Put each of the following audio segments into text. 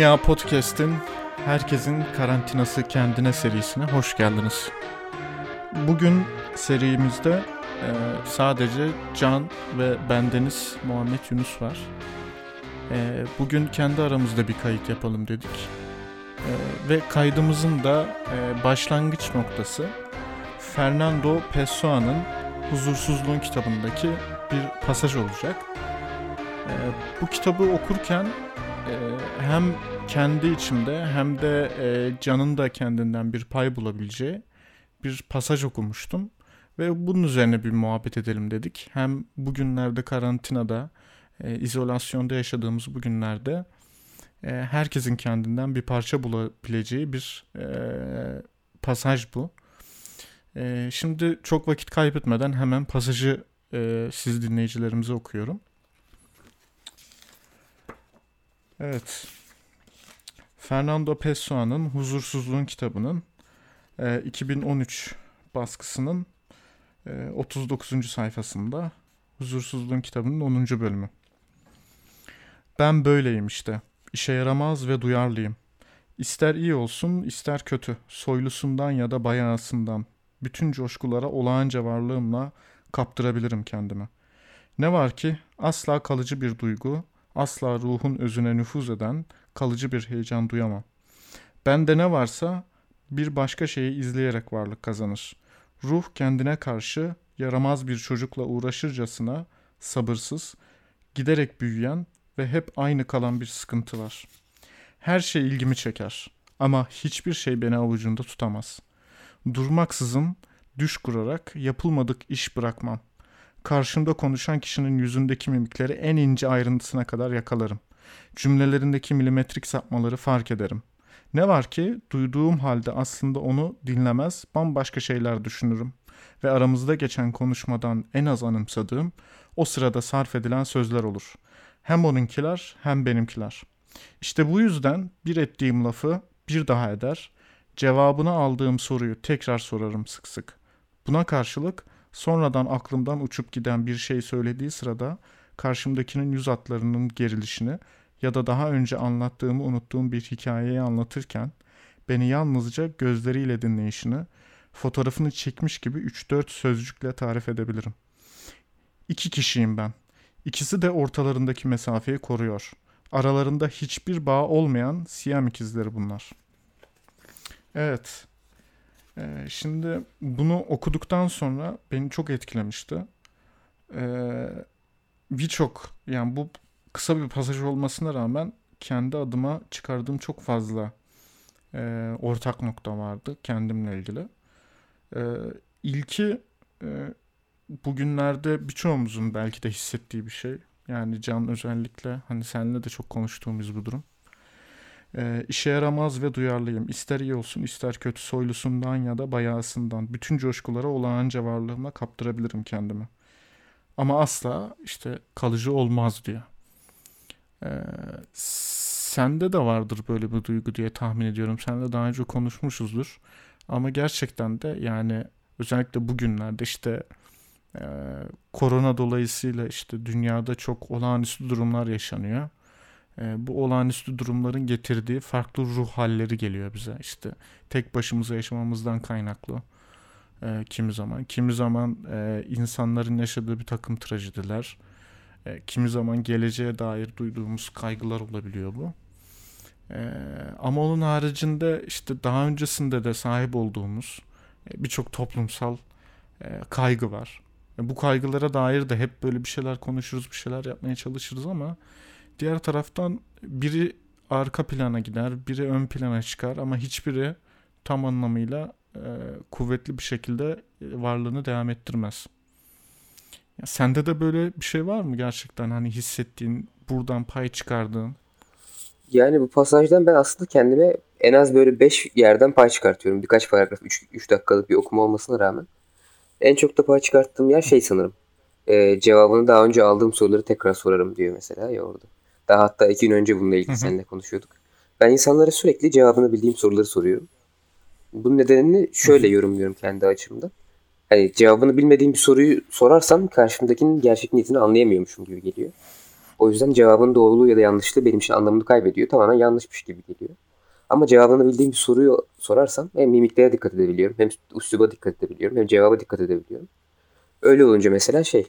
Dünya Podcast'in Herkesin Karantinası Kendine serisine hoş geldiniz. Bugün serimizde e, sadece Can ve bendeniz Muhammed Yunus var. E, bugün kendi aramızda bir kayıt yapalım dedik. E, ve kaydımızın da e, başlangıç noktası Fernando Pessoa'nın Huzursuzluğun kitabındaki bir pasaj olacak. E, bu kitabı okurken hem kendi içimde hem de e, Can'ın da kendinden bir pay bulabileceği bir pasaj okumuştum. Ve bunun üzerine bir muhabbet edelim dedik. Hem bugünlerde karantinada, e, izolasyonda yaşadığımız bu günlerde e, herkesin kendinden bir parça bulabileceği bir e, pasaj bu. E, şimdi çok vakit kaybetmeden hemen pasajı e, siz dinleyicilerimize okuyorum. Evet. Fernando Pessoa'nın Huzursuzluğun kitabının e, 2013 baskısının e, 39. sayfasında Huzursuzluğun kitabının 10. bölümü. Ben böyleyim işte. İşe yaramaz ve duyarlıyım. İster iyi olsun, ister kötü. Soylusundan ya da bayağısından. Bütün coşkulara olağanca varlığımla kaptırabilirim kendimi. Ne var ki asla kalıcı bir duygu, asla ruhun özüne nüfuz eden kalıcı bir heyecan duyamam. Bende ne varsa bir başka şeyi izleyerek varlık kazanır. Ruh kendine karşı yaramaz bir çocukla uğraşırcasına sabırsız, giderek büyüyen ve hep aynı kalan bir sıkıntı var. Her şey ilgimi çeker ama hiçbir şey beni avucunda tutamaz. Durmaksızın düş kurarak yapılmadık iş bırakmam. Karşımda konuşan kişinin yüzündeki mimikleri en ince ayrıntısına kadar yakalarım. Cümlelerindeki milimetrik sapmaları fark ederim. Ne var ki duyduğum halde aslında onu dinlemez, bambaşka şeyler düşünürüm ve aramızda geçen konuşmadan en az anımsadığım o sırada sarf edilen sözler olur. Hem onunkiler hem benimkiler. İşte bu yüzden bir ettiğim lafı bir daha eder, cevabını aldığım soruyu tekrar sorarım sık sık. Buna karşılık sonradan aklımdan uçup giden bir şey söylediği sırada karşımdakinin yüz hatlarının gerilişini ya da daha önce anlattığımı unuttuğum bir hikayeyi anlatırken beni yalnızca gözleriyle dinleyişini, fotoğrafını çekmiş gibi 3-4 sözcükle tarif edebilirim. İki kişiyim ben. İkisi de ortalarındaki mesafeyi koruyor. Aralarında hiçbir bağ olmayan siyam ikizleri bunlar. Evet. Ee, şimdi bunu okuduktan sonra beni çok etkilemişti. Ee, Birçok yani bu kısa bir pasaj olmasına rağmen kendi adıma çıkardığım çok fazla e, ortak nokta vardı kendimle ilgili. E, ilki e, bugünlerde birçoğumuzun belki de hissettiği bir şey. Yani Can özellikle hani seninle de çok konuştuğumuz bu durum. E, işe yaramaz ve duyarlıyım. İster iyi olsun ister kötü soylusundan ya da bayağısından. Bütün coşkulara olağanca varlığımla kaptırabilirim kendimi. Ama asla işte kalıcı olmaz diyor. Ee, sende de vardır böyle bir duygu diye tahmin ediyorum. Sen de daha önce konuşmuşuzdur. Ama gerçekten de yani özellikle bugünlerde işte e, korona dolayısıyla işte dünyada çok olağanüstü durumlar yaşanıyor. E, bu olağanüstü durumların getirdiği farklı ruh halleri geliyor bize. İşte tek başımıza yaşamamızdan kaynaklı. E, kimi zaman, kimi zaman e, insanların yaşadığı bir takım trajediler e, kimi zaman geleceğe dair duyduğumuz kaygılar olabiliyor bu. E, ama onun haricinde işte daha öncesinde de sahip olduğumuz e, birçok toplumsal e, kaygı var. E, bu kaygılara dair de hep böyle bir şeyler konuşuruz, bir şeyler yapmaya çalışırız ama diğer taraftan biri arka plana gider, biri ön plana çıkar ama hiçbiri tam anlamıyla e, kuvvetli bir şekilde e, varlığını devam ettirmez. Ya sende de böyle bir şey var mı gerçekten hani hissettiğin, buradan pay çıkardığın? Yani bu pasajdan ben aslında kendime en az böyle 5 yerden pay çıkartıyorum. Birkaç paragraf, 3 dakikalık bir okuma olmasına rağmen. En çok da pay çıkarttığım yer şey sanırım. Ee, cevabını daha önce aldığım soruları tekrar sorarım diyor mesela ya orada. Daha hatta iki gün önce bununla ilgili seninle konuşuyorduk. Ben insanlara sürekli cevabını bildiğim soruları soruyorum. Bunun nedenini şöyle yorumluyorum kendi açımda hani cevabını bilmediğim bir soruyu sorarsam karşımdakinin gerçek niyetini anlayamıyormuşum gibi geliyor. O yüzden cevabın doğruluğu ya da yanlışlığı benim için anlamını kaybediyor. Tamamen yanlışmış gibi geliyor. Ama cevabını bildiğim bir soruyu sorarsam hem mimiklere dikkat edebiliyorum, hem üsluba dikkat edebiliyorum, hem cevaba dikkat edebiliyorum. Öyle olunca mesela şey,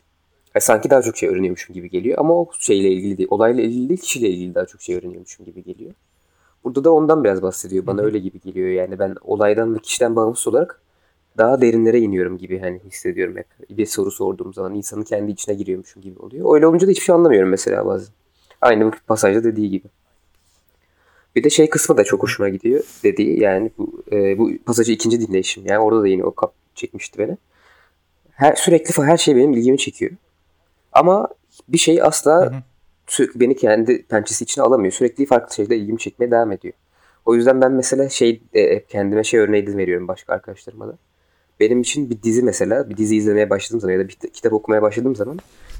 yani sanki daha çok şey öğreniyormuşum gibi geliyor. Ama o şeyle ilgili değil, olayla ilgili değil, kişiyle ilgili daha çok şey öğreniyormuşum gibi geliyor. Burada da ondan biraz bahsediyor. Bana öyle gibi geliyor yani. Ben olaydan ve kişiden bağımsız olarak daha derinlere iniyorum gibi hani hissediyorum hep. Bir soru sorduğum zaman insanın kendi içine giriyormuşum gibi oluyor. Öyle olunca da hiçbir şey anlamıyorum mesela bazen. Aynı bu pasajda dediği gibi. Bir de şey kısmı da çok hoşuma gidiyor dediği yani bu e, bu pasajı ikinci dinleyişim. Yani orada da yine o kap çekmişti beni. Her, sürekli her şey benim ilgimi çekiyor. Ama bir şey asla hı beni kendi pençesi içine alamıyor. Sürekli farklı şeyler ilgimi çekmeye devam ediyor. O yüzden ben mesela şey e, kendime şey örneği veriyorum başka arkadaşlarıma da. Benim için bir dizi mesela bir dizi izlemeye başladığım zaman ya da bir kitap okumaya başladığım zaman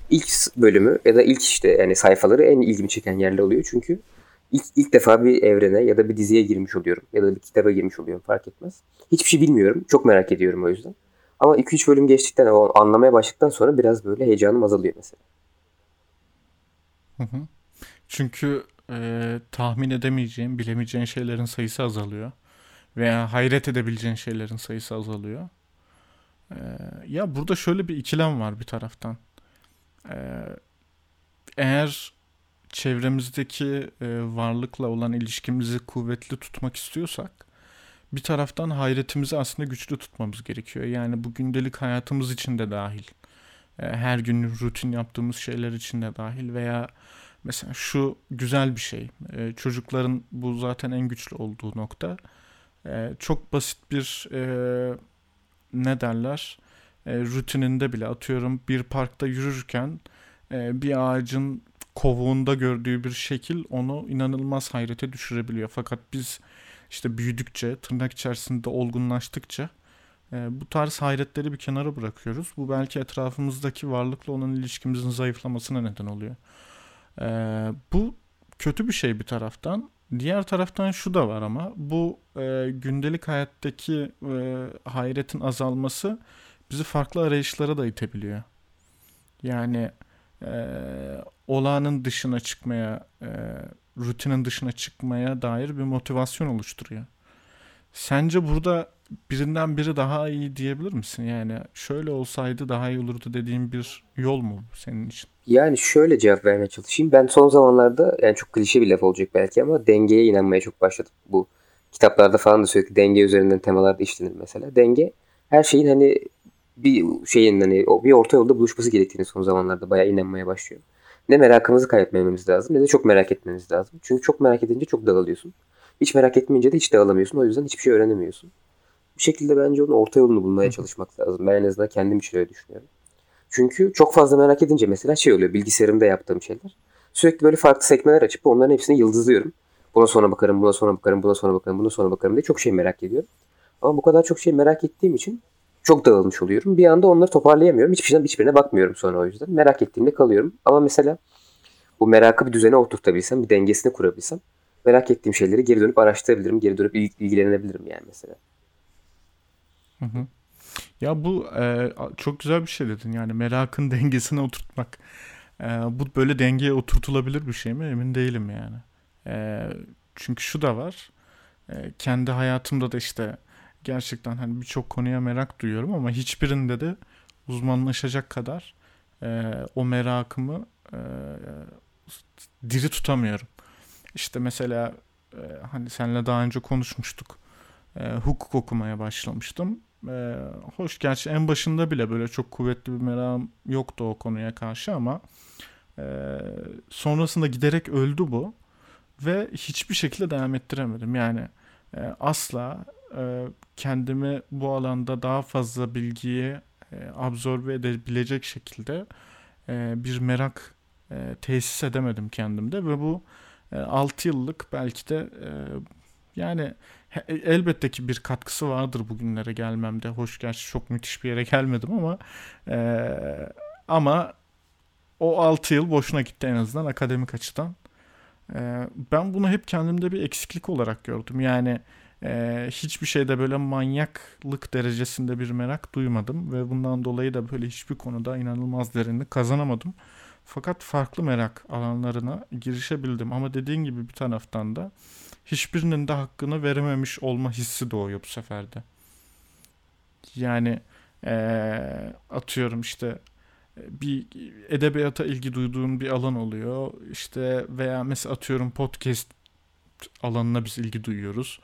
ilk bölümü ya da ilk işte yani sayfaları en ilgimi çeken yerler oluyor. Çünkü ilk, ilk defa bir evrene ya da bir diziye girmiş oluyorum. Ya da bir kitaba girmiş oluyorum fark etmez. Hiçbir şey bilmiyorum. Çok merak ediyorum o yüzden. Ama 2-3 bölüm geçtikten o anlamaya başladıktan sonra biraz böyle heyecanım azalıyor mesela. Hı hı. Çünkü e, tahmin edemeyeceğin, bilemeyeceğin şeylerin sayısı azalıyor. Veya hayret edebileceğin şeylerin sayısı azalıyor. E, ya burada şöyle bir ikilem var bir taraftan. E, eğer çevremizdeki e, varlıkla olan ilişkimizi kuvvetli tutmak istiyorsak bir taraftan hayretimizi aslında güçlü tutmamız gerekiyor. Yani bu gündelik hayatımız için de dahil. E, her gün rutin yaptığımız şeyler için de dahil veya mesela şu güzel bir şey. E, çocukların bu zaten en güçlü olduğu nokta. E, çok basit bir ne derler rutininde bile atıyorum bir parkta yürürken bir ağacın kovuğunda gördüğü bir şekil onu inanılmaz hayrete düşürebiliyor. Fakat biz işte büyüdükçe, tırnak içerisinde olgunlaştıkça e, bu tarz hayretleri bir kenara bırakıyoruz. Bu belki etrafımızdaki varlıkla olan ilişkimizin zayıflamasına neden oluyor. E, bu kötü bir şey bir taraftan. Diğer taraftan şu da var ama bu e, gündelik hayattaki e, hayretin azalması bizi farklı arayışlara da itebiliyor. Yani e, olağanın dışına çıkmaya, e, rutinin dışına çıkmaya dair bir motivasyon oluşturuyor. Sence burada birinden biri daha iyi diyebilir misin? Yani şöyle olsaydı daha iyi olurdu dediğin bir yol mu senin için? Yani şöyle cevap vermeye çalışayım. Ben son zamanlarda yani çok klişe bir laf olacak belki ama dengeye inanmaya çok başladım. Bu kitaplarda falan da sürekli denge üzerinden temalarda işlenir mesela. Denge her şeyin hani bir şeyin hani bir orta yolda buluşması gerektiğini son zamanlarda bayağı inanmaya başlıyorum. Ne merakımızı kaybetmememiz lazım ne de çok merak etmemiz lazım. Çünkü çok merak edince çok dağılıyorsun. Hiç merak etmeyince de hiç dağılamıyorsun. O yüzden hiçbir şey öğrenemiyorsun. Bir şekilde bence onun orta yolunu bulmaya çalışmak lazım. Ben en azından kendim için öyle düşünüyorum. Çünkü çok fazla merak edince mesela şey oluyor bilgisayarımda yaptığım şeyler. Sürekli böyle farklı sekmeler açıp onların hepsini yıldızlıyorum. Buna sonra bakarım, buna sonra bakarım, buna sonra bakarım, buna sonra bakarım diye çok şey merak ediyorum. Ama bu kadar çok şey merak ettiğim için çok dağılmış oluyorum. Bir anda onları toparlayamıyorum. Hiçbir şeyden hiçbirine bakmıyorum sonra o yüzden. Merak ettiğimde kalıyorum. Ama mesela bu merakı bir düzene oturtabilsem, bir dengesini kurabilsem merak ettiğim şeyleri geri dönüp araştırabilirim. Geri dönüp ilgilenebilirim yani mesela. Hı hı. Ya bu e, çok güzel bir şey dedin. Yani merakın dengesine oturtmak. E, bu böyle dengeye oturtulabilir bir şey mi? Emin değilim yani. E, çünkü şu da var. E, kendi hayatımda da işte gerçekten hani birçok konuya merak duyuyorum ama hiçbirinde de uzmanlaşacak kadar e, o merakımı e, diri tutamıyorum. İşte mesela e, hani seninle daha önce konuşmuştuk. E, hukuk okumaya başlamıştım. E, hoş gerçi en başında bile böyle çok kuvvetli bir merakım yoktu o konuya karşı ama e, sonrasında giderek öldü bu ve hiçbir şekilde devam ettiremedim. Yani e, asla kendimi bu alanda daha fazla bilgiyi e, absorbe edebilecek şekilde e, bir merak e, tesis edemedim kendimde ve bu e, 6 yıllık belki de e, yani he, elbette ki bir katkısı vardır bugünlere gelmemde. Hoş gerçi çok müthiş bir yere gelmedim ama e, ama o 6 yıl boşuna gitti en azından akademik açıdan. E, ben bunu hep kendimde bir eksiklik olarak gördüm. Yani ee, hiçbir şeyde böyle manyaklık derecesinde bir merak duymadım ve bundan dolayı da böyle hiçbir konuda inanılmaz derinlik kazanamadım. Fakat farklı merak alanlarına girişebildim. Ama dediğin gibi bir taraftan da hiçbirinin de hakkını verememiş olma hissi doğuyor bu seferde. Yani ee, atıyorum işte bir edebiyata ilgi duyduğun bir alan oluyor. İşte veya mesela atıyorum podcast alanına biz ilgi duyuyoruz.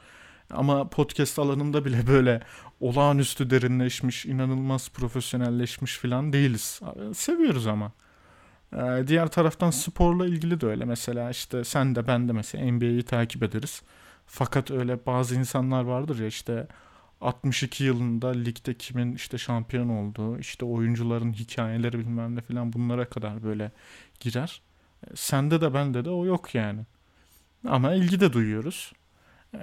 Ama podcast alanında bile böyle olağanüstü derinleşmiş, inanılmaz profesyonelleşmiş falan değiliz. Seviyoruz ama. Ee, diğer taraftan sporla ilgili de öyle. Mesela işte sen de ben de mesela NBA'yi takip ederiz. Fakat öyle bazı insanlar vardır ya işte 62 yılında ligde kimin işte şampiyon olduğu, işte oyuncuların hikayeleri bilmem ne falan bunlara kadar böyle girer. Ee, sende de bende de o yok yani. Ama ilgi de duyuyoruz. Ee,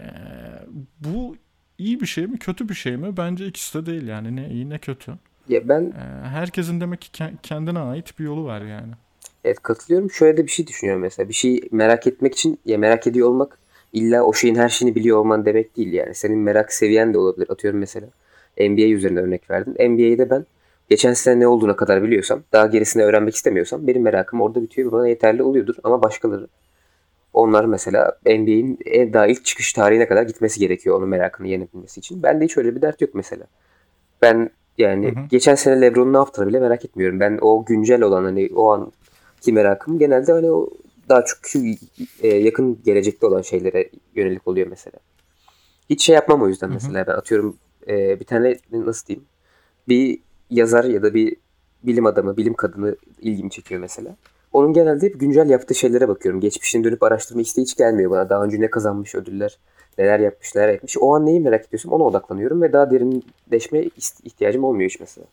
bu iyi bir şey mi kötü bir şey mi? Bence ikisi de değil yani ne iyi ne kötü. Ya ben ee, herkesin demek ki kendine ait bir yolu var yani. Evet katılıyorum. Şöyle de bir şey düşünüyorum mesela. Bir şeyi merak etmek için ya merak ediyor olmak illa o şeyin her şeyini biliyor olman demek değil yani. Senin merak seviyen de olabilir. Atıyorum mesela NBA üzerinde örnek verdin. NBA'de ben geçen sene ne olduğuna kadar biliyorsam, daha gerisini öğrenmek istemiyorsam benim merakım orada bitiyor ve bana yeterli oluyordur. Ama başkaları onlar mesela NBA'in daha ilk çıkış tarihine kadar gitmesi gerekiyor onun merakını yenebilmesi için. Ben de hiç öyle bir dert yok mesela. Ben yani hı hı. geçen sene LeBron'un ne yaptığını bile merak etmiyorum. Ben o güncel olan hani o anki merakım genelde hani o daha çok şu e, yakın gelecekte olan şeylere yönelik oluyor mesela. Hiç şey yapmam o yüzden mesela. Hı hı. Ben atıyorum e, bir tane nasıl diyeyim bir yazar ya da bir bilim adamı, bilim kadını ilgimi çekiyor mesela. Onun genelde hep güncel yaptığı şeylere bakıyorum. Geçmişini dönüp araştırma isteği hiç gelmiyor bana. Daha önce ne kazanmış ödüller, neler yapmış, neler yapmış. O an neyi merak ediyorsam ona odaklanıyorum ve daha derinleşme ihtiyacım olmuyor hiç mesela.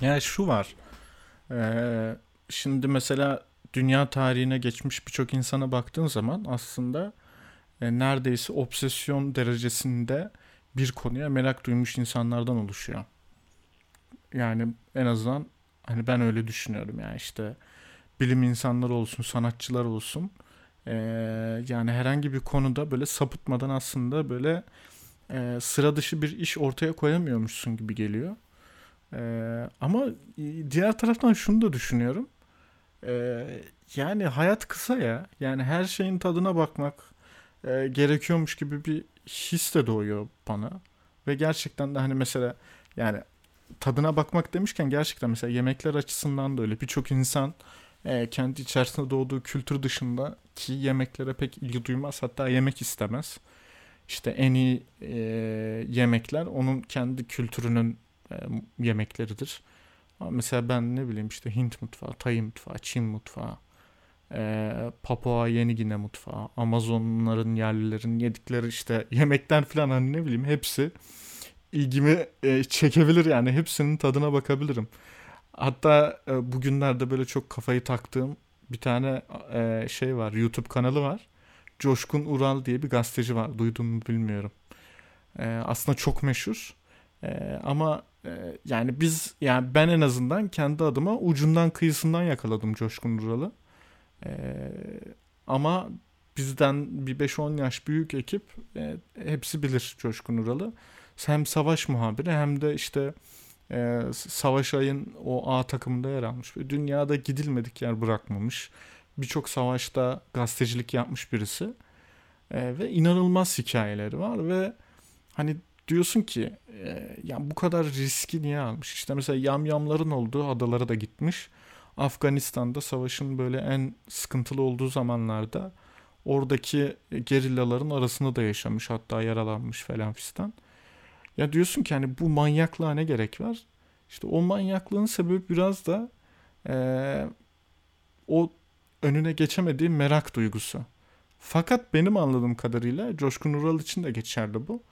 Ya şu var. Ee, şimdi mesela dünya tarihine geçmiş birçok insana baktığın zaman aslında e, neredeyse obsesyon derecesinde bir konuya merak duymuş insanlardan oluşuyor. Yani en azından Hani ben öyle düşünüyorum yani işte bilim insanları olsun, sanatçılar olsun. Ee, yani herhangi bir konuda böyle sapıtmadan aslında böyle e, sıra dışı bir iş ortaya koyamıyormuşsun gibi geliyor. Ee, ama diğer taraftan şunu da düşünüyorum. Ee, yani hayat kısa ya. Yani her şeyin tadına bakmak e, gerekiyormuş gibi bir his de doğuyor bana. Ve gerçekten de hani mesela yani tadına bakmak demişken gerçekten mesela yemekler açısından da öyle. Birçok insan e, kendi içerisinde doğduğu kültür dışında ki yemeklere pek ilgi duymaz. Hatta yemek istemez. İşte en iyi e, yemekler onun kendi kültürünün e, yemekleridir. Ama mesela ben ne bileyim işte Hint mutfağı, Tay mutfağı, Çin mutfağı, e, Papua Yeni Gine mutfağı, Amazonların yerlilerin yedikleri işte yemekten falan hani ne bileyim hepsi ilgimi e, çekebilir yani. Hepsinin tadına bakabilirim. Hatta e, bugünlerde böyle çok kafayı taktığım bir tane e, şey var. YouTube kanalı var. Coşkun Ural diye bir gazeteci var. Duydun mu bilmiyorum. E, aslında çok meşhur. E, ama e, yani biz yani ben en azından kendi adıma ucundan kıyısından yakaladım Coşkun Ural'ı. E, ama bizden bir 5-10 yaş büyük ekip e, hepsi bilir Coşkun Ural'ı hem savaş muhabiri hem de işte e, Savaş Ay'ın o A takımında yer almış. Ve dünyada gidilmedik yer bırakmamış. Birçok savaşta gazetecilik yapmış birisi. E, ve inanılmaz hikayeleri var ve hani diyorsun ki e, ya bu kadar riski niye almış? İşte mesela yamyamların olduğu adalara da gitmiş. Afganistan'da savaşın böyle en sıkıntılı olduğu zamanlarda oradaki gerillaların arasında da yaşamış hatta yaralanmış falan fistan. Ya diyorsun ki hani bu manyaklığa ne gerek var? İşte o manyaklığın sebebi biraz da ee, o önüne geçemediği merak duygusu. Fakat benim anladığım kadarıyla Coşkun Ural için de geçerli bu.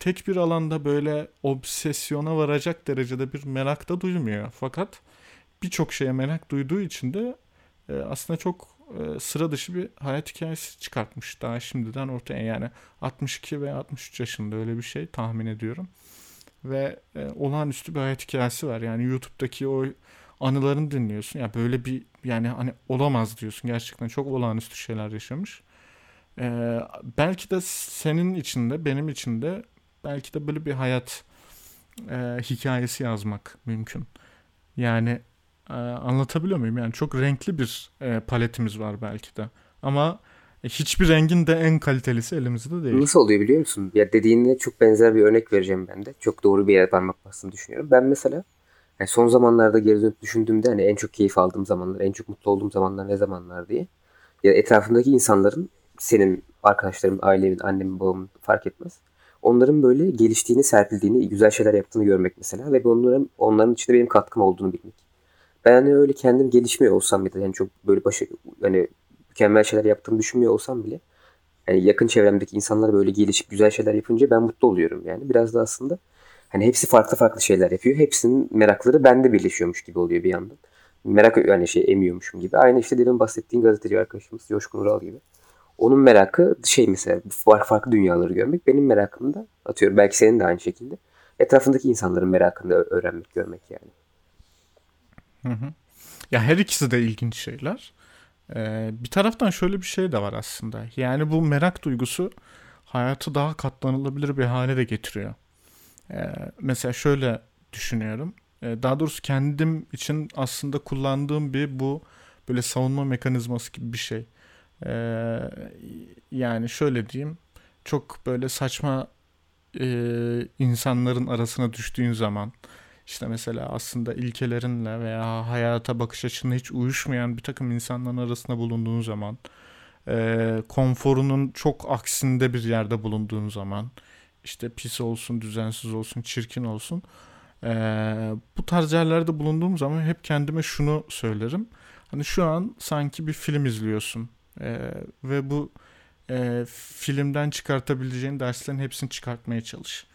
Tek bir alanda böyle obsesyona varacak derecede bir merak da duymuyor. Fakat birçok şeye merak duyduğu için de e, aslında çok e, sıra dışı bir hayat hikayesi çıkartmış daha şimdiden ortaya. Yani 62 veya 63 yaşında öyle bir şey tahmin ediyorum. Ve e, olağanüstü bir hayat hikayesi var. Yani YouTube'daki o anılarını dinliyorsun. Ya böyle bir yani hani olamaz diyorsun. Gerçekten çok olağanüstü şeyler yaşamış. E, belki de senin içinde benim içinde belki de böyle bir hayat e, hikayesi yazmak mümkün. Yani Ee, anlatabiliyor muyum? Yani çok renkli bir e, paletimiz var belki de. Ama hiçbir rengin de en kalitelisi elimizde değil. Nasıl oluyor biliyor musun? Ya dediğine çok benzer bir örnek vereceğim ben de. Çok doğru bir yere parmak bastığını düşünüyorum. Ben mesela yani son zamanlarda geri dönüp düşündüğümde hani en çok keyif aldığım zamanlar, en çok mutlu olduğum zamanlar ne zamanlar diye. Ya etrafındaki insanların senin arkadaşlarım, ailemin, annemin, babamın fark etmez. Onların böyle geliştiğini, serpildiğini, güzel şeyler yaptığını görmek mesela ve onların onların içinde benim katkım olduğunu bilmek. Ben hani öyle kendim gelişmiyor olsam bile yani çok böyle başı hani mükemmel şeyler yaptığımı düşünmüyor olsam bile yani yakın çevremdeki insanlar böyle gelişip güzel şeyler yapınca ben mutlu oluyorum yani. Biraz da aslında hani hepsi farklı farklı şeyler yapıyor. Hepsinin merakları bende birleşiyormuş gibi oluyor bir yandan. Merak yani şey emiyormuşum gibi. Aynı işte demin bahsettiğin gazeteci arkadaşımız Coşkun Ural gibi. Onun merakı şey mesela farklı farklı dünyaları görmek. Benim merakım da atıyorum belki senin de aynı şekilde. Etrafındaki insanların merakını öğrenmek, görmek yani. Hı hı. Ya her ikisi de ilginç şeyler. Ee, bir taraftan şöyle bir şey de var aslında. Yani bu merak duygusu hayatı daha katlanılabilir bir hale de getiriyor. Ee, mesela şöyle düşünüyorum. Ee, daha doğrusu kendim için aslında kullandığım bir bu böyle savunma mekanizması gibi bir şey. Ee, yani şöyle diyeyim. Çok böyle saçma e, insanların arasına düştüğün zaman işte mesela aslında ilkelerinle veya hayata bakış açınla hiç uyuşmayan bir takım insanların arasında bulunduğun zaman e, konforunun çok aksinde bir yerde bulunduğun zaman işte pis olsun, düzensiz olsun, çirkin olsun e, bu tarz yerlerde bulunduğum zaman hep kendime şunu söylerim. Hani şu an sanki bir film izliyorsun e, ve bu e, filmden çıkartabileceğin derslerin hepsini çıkartmaya çalış.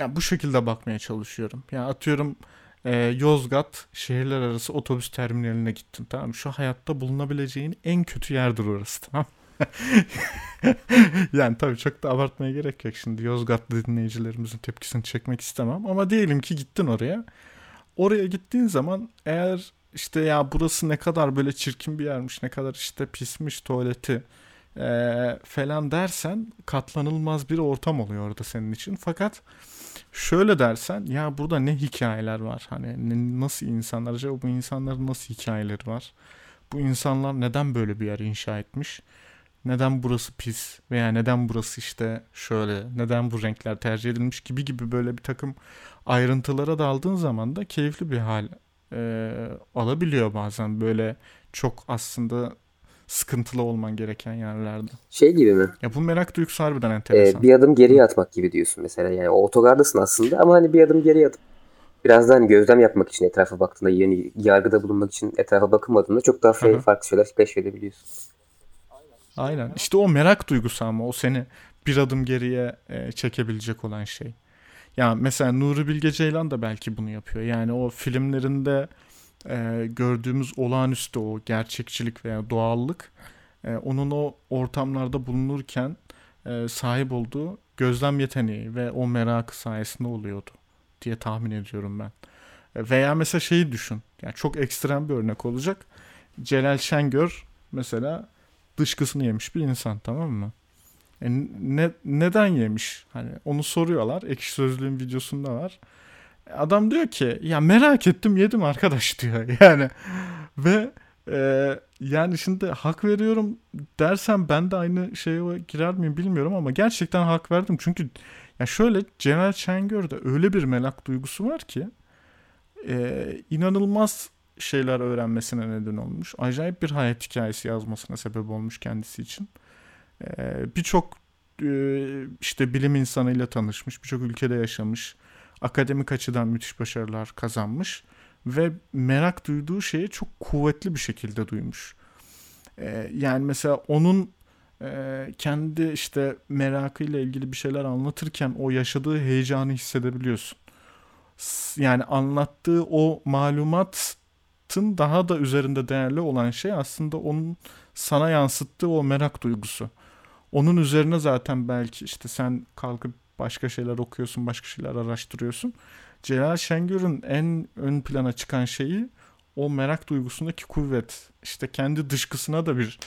Yani bu şekilde bakmaya çalışıyorum. Yani atıyorum e, Yozgat şehirler arası otobüs terminaline gittin tamam Şu hayatta bulunabileceğin en kötü yerdir orası tamam yani tabii çok da abartmaya gerek yok şimdi Yozgatlı dinleyicilerimizin tepkisini çekmek istemem ama diyelim ki gittin oraya. Oraya gittiğin zaman eğer işte ya burası ne kadar böyle çirkin bir yermiş ne kadar işte pismiş tuvaleti e, falan dersen katlanılmaz bir ortam oluyor orada senin için. Fakat şöyle dersen ya burada ne hikayeler var? Hani ne, nasıl insanlar acaba bu insanların nasıl hikayeleri var? Bu insanlar neden böyle bir yer inşa etmiş? Neden burası pis veya neden burası işte şöyle neden bu renkler tercih edilmiş gibi gibi böyle bir takım ayrıntılara daldığın zaman da keyifli bir hal e, alabiliyor bazen. Böyle çok aslında sıkıntılı olman gereken yerlerde. Şey gibi mi? Ya bu merak duygusu harbiden enteresan. Ee, bir adım geriye atmak gibi diyorsun mesela. Yani otogardasın aslında ama hani bir adım geriye atıp biraz da hani gözlem yapmak için etrafa baktığında yeni yargıda bulunmak için etrafa bakılmadığında çok daha Hı-hı. farklı şeyler keşfedebiliyorsun. Aynen. İşte o merak duygusu ama o seni bir adım geriye e, çekebilecek olan şey. Ya mesela Nuri Bilge Ceylan da belki bunu yapıyor. Yani o filmlerinde e, gördüğümüz olağanüstü o gerçekçilik veya doğallık e, onun o ortamlarda bulunurken e, sahip olduğu gözlem yeteneği ve o merakı sayesinde oluyordu diye tahmin ediyorum ben. E, veya mesela şeyi düşün. Yani çok ekstrem bir örnek olacak. Celal Şengör mesela dışkısını yemiş bir insan tamam mı? E, ne, neden yemiş? Hani onu soruyorlar. Ekşi Sözlüğün videosunda var. Adam diyor ki ya merak ettim yedim arkadaş diyor yani ve e, yani şimdi hak veriyorum dersem ben de aynı şeye girer miyim bilmiyorum ama gerçekten hak verdim çünkü ya şöyle Celal Şengör'de öyle bir merak duygusu var ki e, inanılmaz şeyler öğrenmesine neden olmuş. Acayip bir hayat hikayesi yazmasına sebep olmuş kendisi için. E, Birçok e, işte bilim insanıyla tanışmış, birçok ülkede yaşamış akademik açıdan müthiş başarılar kazanmış ve merak duyduğu şeyi çok kuvvetli bir şekilde duymuş. Ee, yani mesela onun e, kendi işte merakıyla ilgili bir şeyler anlatırken o yaşadığı heyecanı hissedebiliyorsun. Yani anlattığı o malumatın daha da üzerinde değerli olan şey aslında onun sana yansıttığı o merak duygusu. Onun üzerine zaten belki işte sen kalkıp başka şeyler okuyorsun, başka şeyler araştırıyorsun. Celal Şengör'ün en ön plana çıkan şeyi o merak duygusundaki kuvvet. İşte kendi dışkısına da bir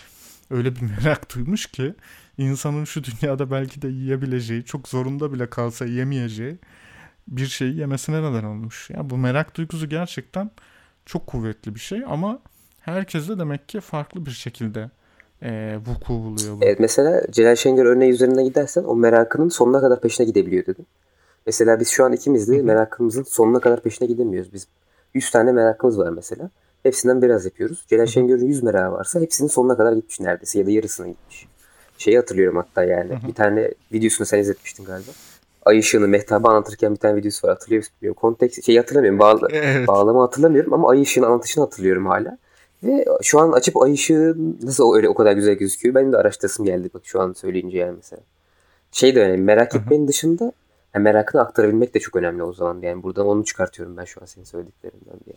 öyle bir merak duymuş ki insanın şu dünyada belki de yiyebileceği, çok zorunda bile kalsa yemeyeceği bir şeyi yemesine neden olmuş. Ya bu merak duygusu gerçekten çok kuvvetli bir şey ama herkeste demek ki farklı bir şekilde e, vuku buluyor bu. Evet mesela Celal Şengör örneği üzerine gidersen o merakının sonuna kadar peşine gidebiliyor dedim. Mesela biz şu an ikimiz de merakımızın sonuna kadar peşine gidemiyoruz. Biz 100 tane merakımız var mesela. Hepsinden biraz yapıyoruz. Celal Şengör'ün 100 merakı varsa hepsinin sonuna kadar gitmiş neredeyse ya da yarısına gitmiş. Şeyi hatırlıyorum hatta yani. Bir tane videosunu sen izletmiştin galiba. Ay ışığını Mehtap'ı anlatırken bir tane videosu var. Hatırlıyor musun? Konteks şeyi hatırlamıyorum. Bağla, Evet. Bağlama hatırlamıyorum ama ay ışığını anlatışını hatırlıyorum hala. Ve şu an açıp ay ışığı nasıl öyle o kadar güzel gözüküyor? Benim de araştırasım geldi bak şu an söyleyince yani mesela. Şey de önemli. Merak etmenin dışında yani merakını aktarabilmek de çok önemli o zaman. Yani buradan onu çıkartıyorum ben şu an senin söylediklerinden diye.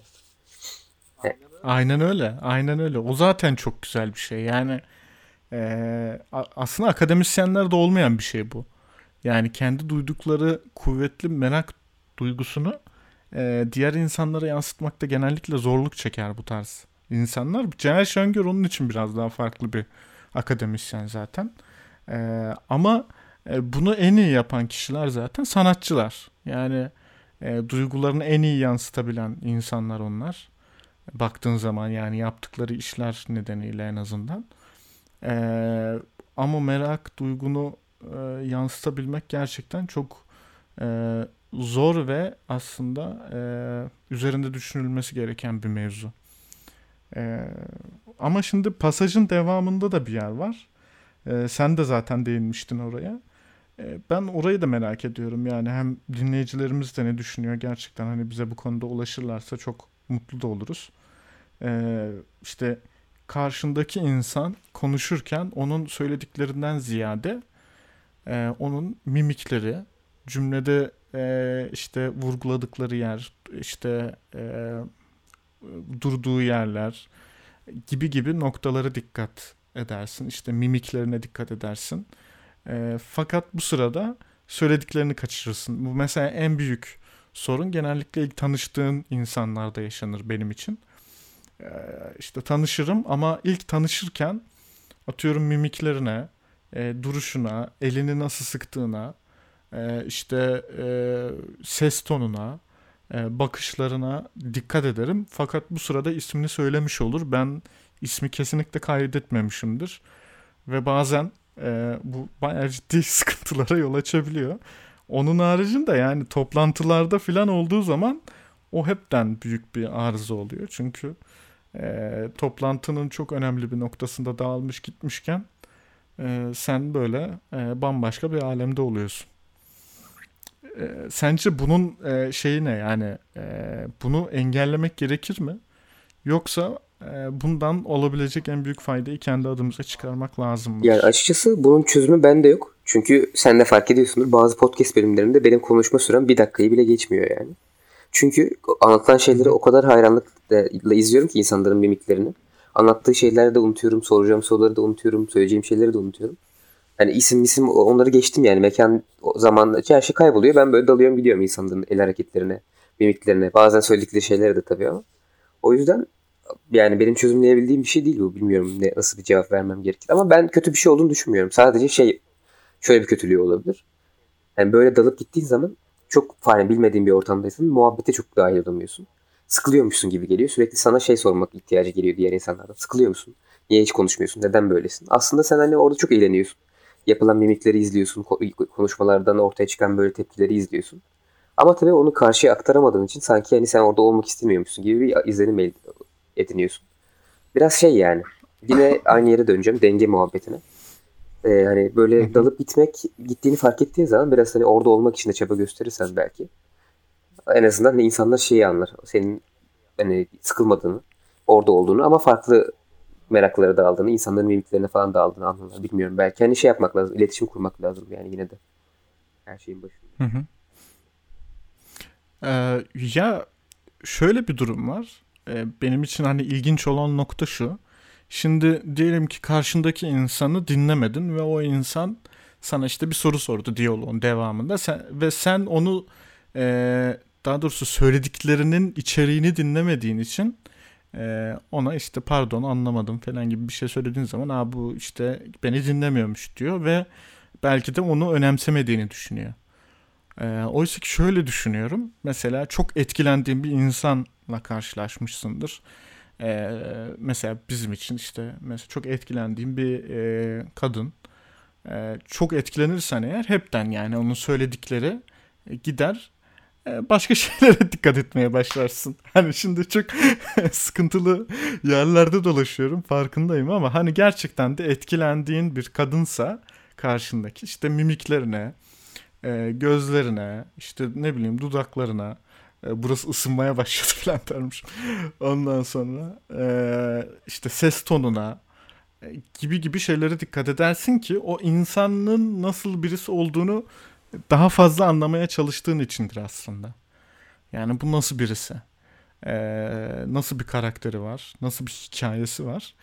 Aynen öyle. Aynen öyle. O zaten çok güzel bir şey. Yani e, aslında akademisyenlerde olmayan bir şey bu. Yani kendi duydukları kuvvetli merak duygusunu e, diğer insanlara yansıtmakta genellikle zorluk çeker bu tarz insanlar. Celal Şengör onun için biraz daha farklı bir akademisyen zaten. E, ama e, bunu en iyi yapan kişiler zaten sanatçılar. Yani e, duygularını en iyi yansıtabilen insanlar onlar baktığın zaman yani yaptıkları işler nedeniyle en azından. Ee, ama merak duygunu e, yansıtabilmek gerçekten çok e, zor ve aslında e, üzerinde düşünülmesi gereken bir mevzu. E, ama şimdi pasajın devamında da bir yer var. E, sen de zaten değinmiştin oraya. E, ben orayı da merak ediyorum. Yani hem dinleyicilerimiz de ne düşünüyor gerçekten hani bize bu konuda ulaşırlarsa çok mutlu da oluruz. Ee, işte karşındaki insan konuşurken onun söylediklerinden ziyade e, onun mimikleri, cümlede e, işte vurguladıkları yer, işte e, durduğu yerler gibi gibi noktalara dikkat edersin. İşte mimiklerine dikkat edersin. E, fakat bu sırada söylediklerini kaçırırsın. Bu mesela en büyük sorun genellikle ilk tanıştığın insanlarda yaşanır benim için. Ee, işte tanışırım ama ilk tanışırken atıyorum mimiklerine, e, duruşuna, elini nasıl sıktığına, e, işte e, ses tonuna, e, bakışlarına dikkat ederim. Fakat bu sırada ismini söylemiş olur. Ben ismi kesinlikle kaydetmemişimdir. Ve bazen e, bu bayağı ciddi sıkıntılara yol açabiliyor. Onun haricinde yani toplantılarda falan olduğu zaman o hepten büyük bir arıza oluyor. Çünkü e, toplantının çok önemli bir noktasında dağılmış gitmişken e, sen böyle e, bambaşka bir alemde oluyorsun. E, sence bunun e, şeyi ne yani e, bunu engellemek gerekir mi? Yoksa e, bundan olabilecek en büyük faydayı kendi adımıza çıkarmak lazım mı? Yani açıkçası bunun çözümü bende yok. Çünkü sen de fark ediyorsundur bazı podcast bölümlerinde benim konuşma sürem bir dakikayı bile geçmiyor yani. Çünkü anlatılan şeyleri o kadar hayranlıkla izliyorum ki insanların mimiklerini. Anlattığı şeyleri de unutuyorum, soracağım soruları da unutuyorum, söyleyeceğim şeyleri de unutuyorum. Yani isim isim onları geçtim yani mekan zaman her şey kayboluyor. Ben böyle dalıyorum gidiyorum insanların el hareketlerine, mimiklerine. Bazen söyledikleri şeylere de tabii ama. O yüzden yani benim çözümleyebildiğim bir şey değil bu. Bilmiyorum ne nasıl bir cevap vermem gerekir. Ama ben kötü bir şey olduğunu düşünmüyorum. Sadece şey şöyle bir kötülüğü olabilir. Yani böyle dalıp gittiğin zaman çok yani bilmediğin bir ortamdaysın. Muhabbete çok dahil olamıyorsun. Sıkılıyormuşsun gibi geliyor. Sürekli sana şey sormak ihtiyacı geliyor diğer insanlardan. Sıkılıyor musun? Niye hiç konuşmuyorsun? Neden böylesin? Aslında sen hani orada çok eğleniyorsun. Yapılan mimikleri izliyorsun. Konuşmalardan ortaya çıkan böyle tepkileri izliyorsun. Ama tabii onu karşıya aktaramadığın için sanki hani sen orada olmak istemiyormuşsun gibi bir izlenim ediniyorsun. Biraz şey yani. Yine aynı yere döneceğim. Denge muhabbetine. Ee, hani böyle dalıp gitmek gittiğini fark ettiğin zaman biraz hani orada olmak için de çaba gösterirsen belki en azından insanlar şeyi anlar. Senin hani sıkılmadığını, orada olduğunu ama farklı meraklara daldığını, insanların mimiklerine falan daldığını anlarlar. Bilmiyorum. Belki hani şey yapmak lazım. iletişim kurmak lazım yani yine de. Her şeyin başında. Hı hı. Ee, ya şöyle bir durum var. Ee, benim için hani ilginç olan nokta şu. Şimdi diyelim ki karşındaki insanı dinlemedin ve o insan sana işte bir soru sordu diyaloğun devamında sen, ve sen onu e, daha doğrusu söylediklerinin içeriğini dinlemediğin için ona işte pardon anlamadım falan gibi bir şey söylediğin zaman Aa, bu işte beni dinlemiyormuş diyor ve belki de onu önemsemediğini düşünüyor. E, oysa ki şöyle düşünüyorum. Mesela çok etkilendiğim bir insan kadınla karşılaşmışsındır. E, mesela bizim için işte mesela çok etkilendiğim bir e, kadın. E, çok etkilenirsen eğer hepten yani onun söyledikleri gider başka şeylere dikkat etmeye başlarsın. Hani şimdi çok sıkıntılı yerlerde dolaşıyorum farkındayım ama hani gerçekten de etkilendiğin bir kadınsa karşındaki işte mimiklerine, e, gözlerine, işte ne bileyim dudaklarına, e, burası ısınmaya başladı falan dermiş. Ondan sonra işte ses tonuna gibi gibi şeylere dikkat edersin ki o insanın nasıl birisi olduğunu daha fazla anlamaya çalıştığın içindir aslında. Yani bu nasıl birisi? Ee, nasıl bir karakteri var? Nasıl bir hikayesi var?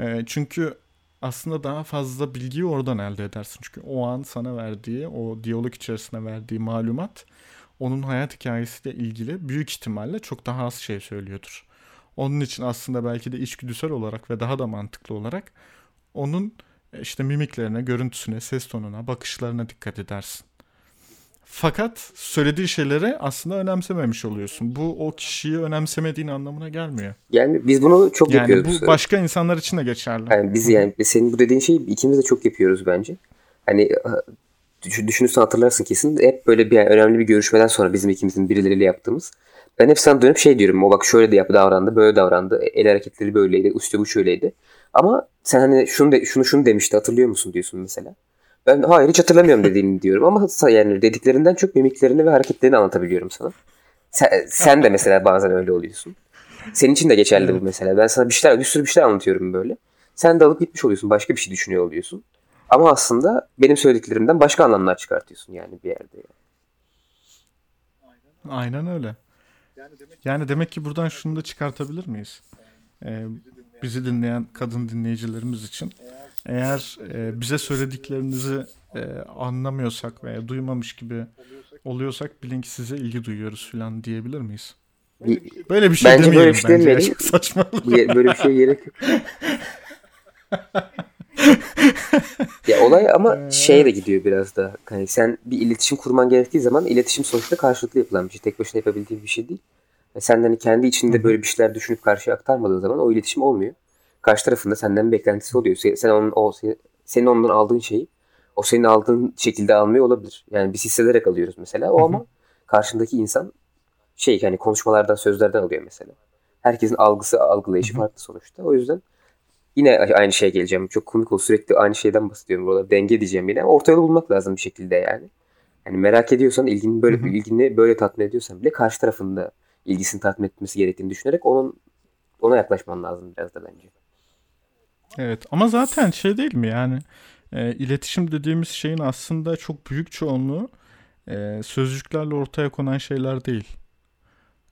Ee, çünkü aslında daha fazla bilgiyi oradan elde edersin. Çünkü o an sana verdiği, o diyalog içerisinde verdiği malumat onun hayat hikayesiyle ilgili büyük ihtimalle çok daha az şey söylüyordur. Onun için aslında belki de içgüdüsel olarak ve daha da mantıklı olarak onun işte mimiklerine, görüntüsüne, ses tonuna, bakışlarına dikkat edersin. Fakat söylediği şeyleri aslında önemsememiş oluyorsun. Bu o kişiyi önemsemediğin anlamına gelmiyor. Yani biz bunu çok yani yapıyoruz. Bu başka insanlar için de geçerli. Yani biz yani senin bu dediğin şeyi ikimiz de çok yapıyoruz bence. Hani düşünürsen hatırlarsın kesin. Hep böyle bir yani önemli bir görüşmeden sonra bizim ikimizin birileriyle yaptığımız. Ben hep sana dönüp şey diyorum. O bak şöyle de yapı davrandı, böyle davrandı. El hareketleri böyleydi, üstü bu şöyleydi. Ama sen hani şunu de, şunu şunu demişti hatırlıyor musun diyorsun mesela. Ben hayır hiç hatırlamıyorum dediğini diyorum ama yani dediklerinden çok mimiklerini ve hareketlerini anlatabiliyorum sana. Sen, sen de mesela bazen öyle oluyorsun. Senin için de geçerli evet. bu mesela. Ben sana bir şeyler, bir sürü bir şeyler anlatıyorum böyle. Sen de alıp gitmiş oluyorsun. Başka bir şey düşünüyor oluyorsun. Ama aslında benim söylediklerimden başka anlamlar çıkartıyorsun yani bir yerde. Yani. Aynen öyle. Yani demek ki buradan şunu da çıkartabilir miyiz? Ee, bizi dinleyen kadın dinleyicilerimiz için eğer e, bize söylediklerinizi e, anlamıyorsak veya duymamış gibi oluyorsak bilin ki size ilgi duyuyoruz falan diyebilir miyiz? Böyle bir şey bence demeyelim böyle bir şey bence. Demeyelim. Saçma. Böyle bir şey gerek yok. ya olay ama şeye de gidiyor biraz da. Hani sen bir iletişim kurman gerektiği zaman iletişim sonuçta karşılıklı yapılan bir şey. Tek başına yapabildiğin bir şey değil. Yani sen hani kendi içinde böyle bir şeyler düşünüp karşıya aktarmadığın zaman o iletişim olmuyor karşı tarafında senden beklentisi oluyor. Sen onun o senin ondan aldığın şeyi o senin aldığın şekilde almıyor olabilir. Yani biz hissederek alıyoruz mesela. O ama karşındaki insan şey yani konuşmalardan, sözlerden alıyor mesela. Herkesin algısı, algılayışı farklı sonuçta. O yüzden yine aynı şeye geleceğim. Çok komik ol. Sürekli aynı şeyden bahsediyorum burada. Denge diyeceğim yine. Orta yolu bulmak lazım bir şekilde yani. Yani merak ediyorsan, ilgini böyle ilgini böyle tatmin ediyorsan bile karşı tarafında ilgisini tatmin etmesi gerektiğini düşünerek onun ona yaklaşman lazım biraz da bence. Evet ama zaten şey değil mi yani e, iletişim dediğimiz şeyin aslında çok büyük çoğunluğu e, sözcüklerle ortaya konan şeyler değil.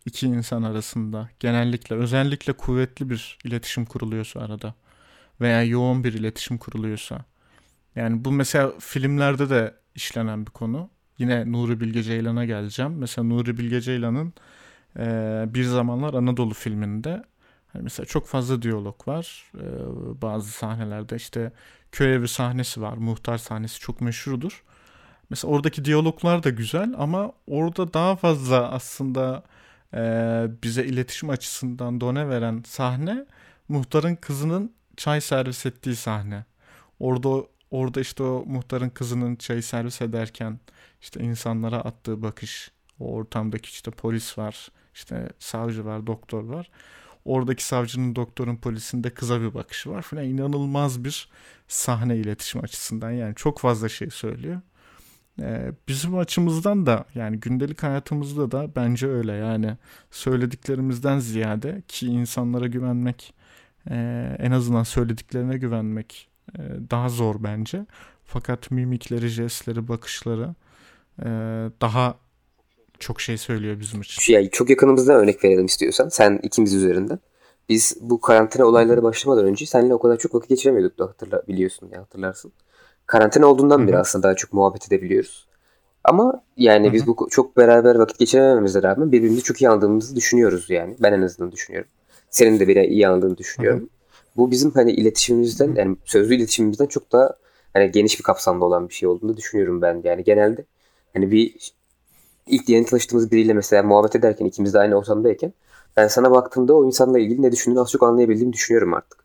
İki insan arasında genellikle özellikle kuvvetli bir iletişim kuruluyorsa arada veya yoğun bir iletişim kuruluyorsa. Yani bu mesela filmlerde de işlenen bir konu. Yine Nuri Bilge Ceylan'a geleceğim. Mesela Nuri Bilge Ceylan'ın e, Bir Zamanlar Anadolu filminde Hani mesela çok fazla diyalog var. Ee, bazı sahnelerde işte köy evi sahnesi var. Muhtar sahnesi çok meşhurdur. Mesela oradaki diyaloglar da güzel ama orada daha fazla aslında e, bize iletişim açısından done veren sahne muhtarın kızının çay servis ettiği sahne. Orada orada işte o muhtarın kızının çay servis ederken işte insanlara attığı bakış, o ortamdaki işte polis var, işte savcı var, doktor var. Oradaki savcının, doktorun, polisin de kıza bir bakışı var falan. inanılmaz bir sahne iletişim açısından. Yani çok fazla şey söylüyor. Ee, bizim açımızdan da yani gündelik hayatımızda da bence öyle. Yani söylediklerimizden ziyade ki insanlara güvenmek e, en azından söylediklerine güvenmek e, daha zor bence. Fakat mimikleri, jestleri, bakışları e, daha çok şey söylüyor bizim için. Yani çok yakınımızdan örnek verelim istiyorsan. Sen ikimiz üzerinden. Biz bu karantina olayları başlamadan önce seninle o kadar çok vakit geçiremiyorduk da hatırla, biliyorsun ya hatırlarsın. Karantina olduğundan Hı-hı. beri aslında daha çok muhabbet edebiliyoruz. Ama yani Hı-hı. biz bu çok beraber vakit geçiremememize rağmen birbirimizi çok iyi anladığımızı düşünüyoruz yani. Ben en azından düşünüyorum. Senin de beni iyi anladığını düşünüyorum. Hı-hı. Bu bizim hani iletişimimizden yani sözlü iletişimimizden çok daha hani geniş bir kapsamda olan bir şey olduğunu düşünüyorum ben. Yani genelde hani bir ilk yeni tanıştığımız biriyle mesela muhabbet ederken ikimiz de aynı ortamdayken ben sana baktığımda o insanla ilgili ne düşündüğünü az çok anlayabildiğimi düşünüyorum artık.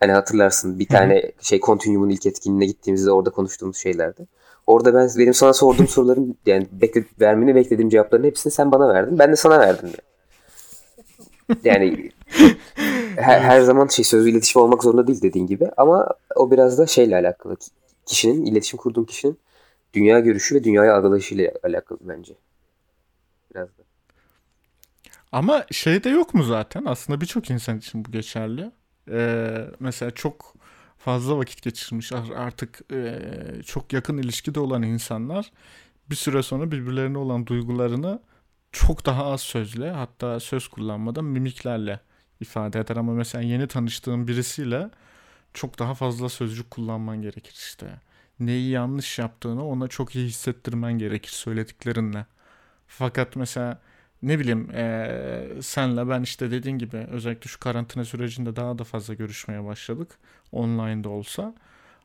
Hani hatırlarsın bir tane şey Continuum'un ilk etkinliğine gittiğimizde orada konuştuğumuz şeylerdi. Orada ben benim sana sorduğum soruların yani bekle, vermeni beklediğim cevapların hepsini sen bana verdin. Ben de sana verdim. Yani, yani her, her zaman şey sözlü iletişim olmak zorunda değil dediğin gibi ama o biraz da şeyle alakalı. Kişinin, iletişim kurduğum kişinin dünya görüşü ve dünyaya algılayışıyla alakalı bence. Biraz da. Ama şey de yok mu zaten? Aslında birçok insan için bu geçerli. Ee, mesela çok fazla vakit geçirmiş artık e, çok yakın ilişkide olan insanlar bir süre sonra birbirlerine olan duygularını çok daha az sözle hatta söz kullanmadan mimiklerle ifade eder ama mesela yeni tanıştığın birisiyle çok daha fazla sözcük kullanman gerekir işte. Neyi yanlış yaptığını ona çok iyi hissettirmen gerekir söylediklerinle. Fakat mesela ne bileyim ee, senle ben işte dediğin gibi özellikle şu karantina sürecinde daha da fazla görüşmeye başladık. Online'da olsa.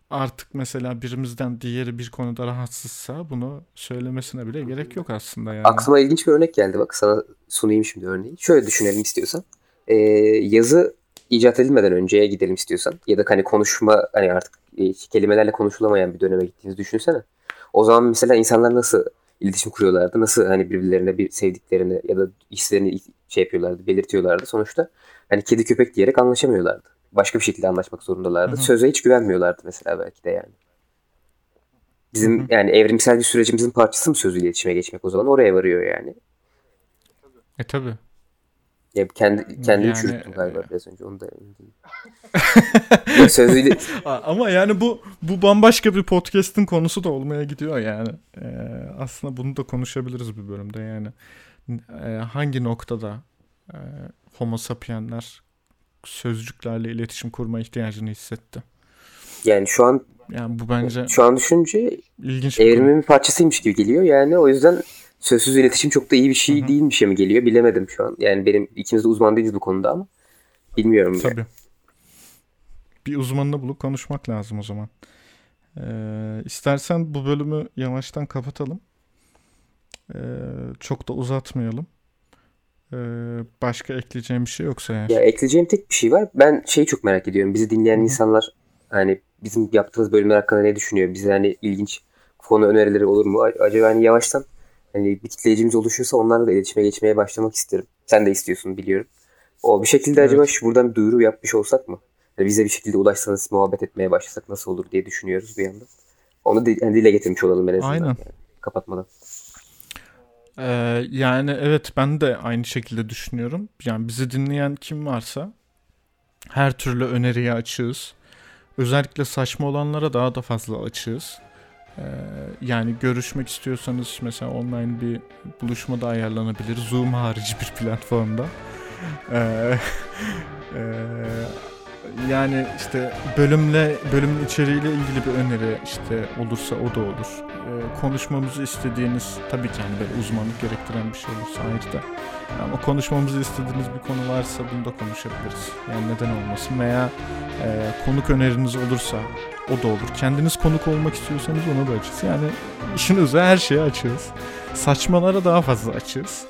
Artık mesela birimizden diğeri bir konuda rahatsızsa bunu söylemesine bile gerek yok aslında yani. Aklıma ilginç bir örnek geldi bak sana sunayım şimdi örneği. Şöyle düşünelim istiyorsan. Ee, yazı icat edilmeden önceye gidelim istiyorsan ya da hani konuşma hani artık e, kelimelerle konuşulamayan bir döneme gittiğinizi düşünsene. O zaman mesela insanlar nasıl iletişim kuruyorlardı. Nasıl hani birbirlerine bir sevdiklerini ya da hislerini şey yapıyorlardı, belirtiyorlardı. Sonuçta hani kedi köpek diyerek anlaşamıyorlardı. Başka bir şekilde anlaşmak zorundalardı. Hı hı. Söze hiç güvenmiyorlardı mesela belki de yani. Bizim hı hı. yani evrimsel bir sürecimizin parçası mı sözlü iletişime geçmek o zaman? Oraya varıyor yani. E tabi. Ya kendi kendimi yani, çürüttüm galiba e... biraz önce onu da Sözüyle... Ama yani bu bu bambaşka bir podcast'in konusu da olmaya gidiyor yani. Ee, aslında bunu da konuşabiliriz bir bölümde yani. Ee, hangi noktada e, Homo sapienler sözcüklerle iletişim kurma ihtiyacını hissetti? Yani şu an yani bu bence şu an düşünce ilginç bir evrimin bir parçasıymış gibi geliyor. Yani o yüzden sözsüz iletişim çok da iyi bir şey Hı-hı. değilmiş mi geliyor bilemedim şu an. Yani benim ikimiz de uzman değiliz bu konuda ama bilmiyorum. Tabii. Yani bir uzmanını bulup konuşmak lazım o zaman. Ee, istersen bu bölümü yavaştan kapatalım. Ee, çok da uzatmayalım. Ee, başka ekleyeceğim bir şey yoksa eğer. Ya ekleyeceğim tek bir şey var. Ben şeyi çok merak ediyorum. Bizi dinleyen Hı-hı. insanlar hani bizim yaptığımız bölümler hakkında ne düşünüyor? Bize hani ilginç konu önerileri olur mu? Acaba hani yavaştan hani bir kitleyicimiz oluşursa onlarla da iletişime geçmeye başlamak isterim. Sen de istiyorsun biliyorum. O bir şekilde evet. acaba şu buradan bir duyuru yapmış olsak mı? Yani bize bir şekilde ulaşsanız muhabbet etmeye başlasak nasıl olur diye düşünüyoruz bir yandan. Onu yani dile getirmiş olalım en azından. Aynen. Yani, kapatmadan. Ee, yani evet ben de aynı şekilde düşünüyorum. Yani bizi dinleyen kim varsa her türlü öneriye açığız. Özellikle saçma olanlara daha da fazla açığız. Ee, yani görüşmek istiyorsanız mesela online bir buluşma da ayarlanabilir. Zoom harici bir platformda. Ee, e, yani işte bölümle bölümün içeriğiyle ilgili bir öneri işte olursa o da olur. Ee, konuşmamızı istediğiniz tabii ki yani böyle uzmanlık gerektiren bir şey olursa ayrı da. Ama konuşmamızı istediğiniz bir konu varsa bunu da konuşabiliriz. Yani neden olmasın veya e, konuk öneriniz olursa o da olur. Kendiniz konuk olmak istiyorsanız ona da açız. Yani işin özü her şeye açığız. Saçmalara daha fazla açığız.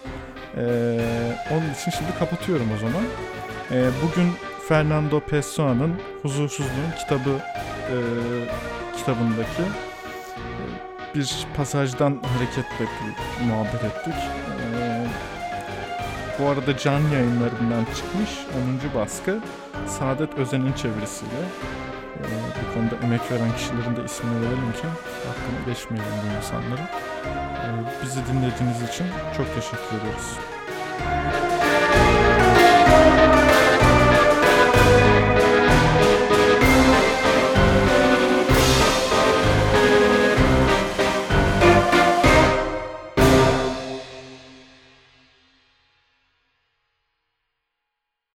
Ee, onun için şimdi kapatıyorum o zaman. Ee, bugün Fernando Pessoa'nın Huzursuzluğun kitabı e, kitabındaki e, bir pasajdan hareketle muhabbet ettik. E, bu arada can yayınlarından çıkmış 10. baskı Saadet Özen'in çevirisiyle. E, bu konuda emek veren kişilerin de ismini verelim ki hakkını geçmeyelim bu insanların. E, bizi dinlediğiniz için çok teşekkür ediyoruz.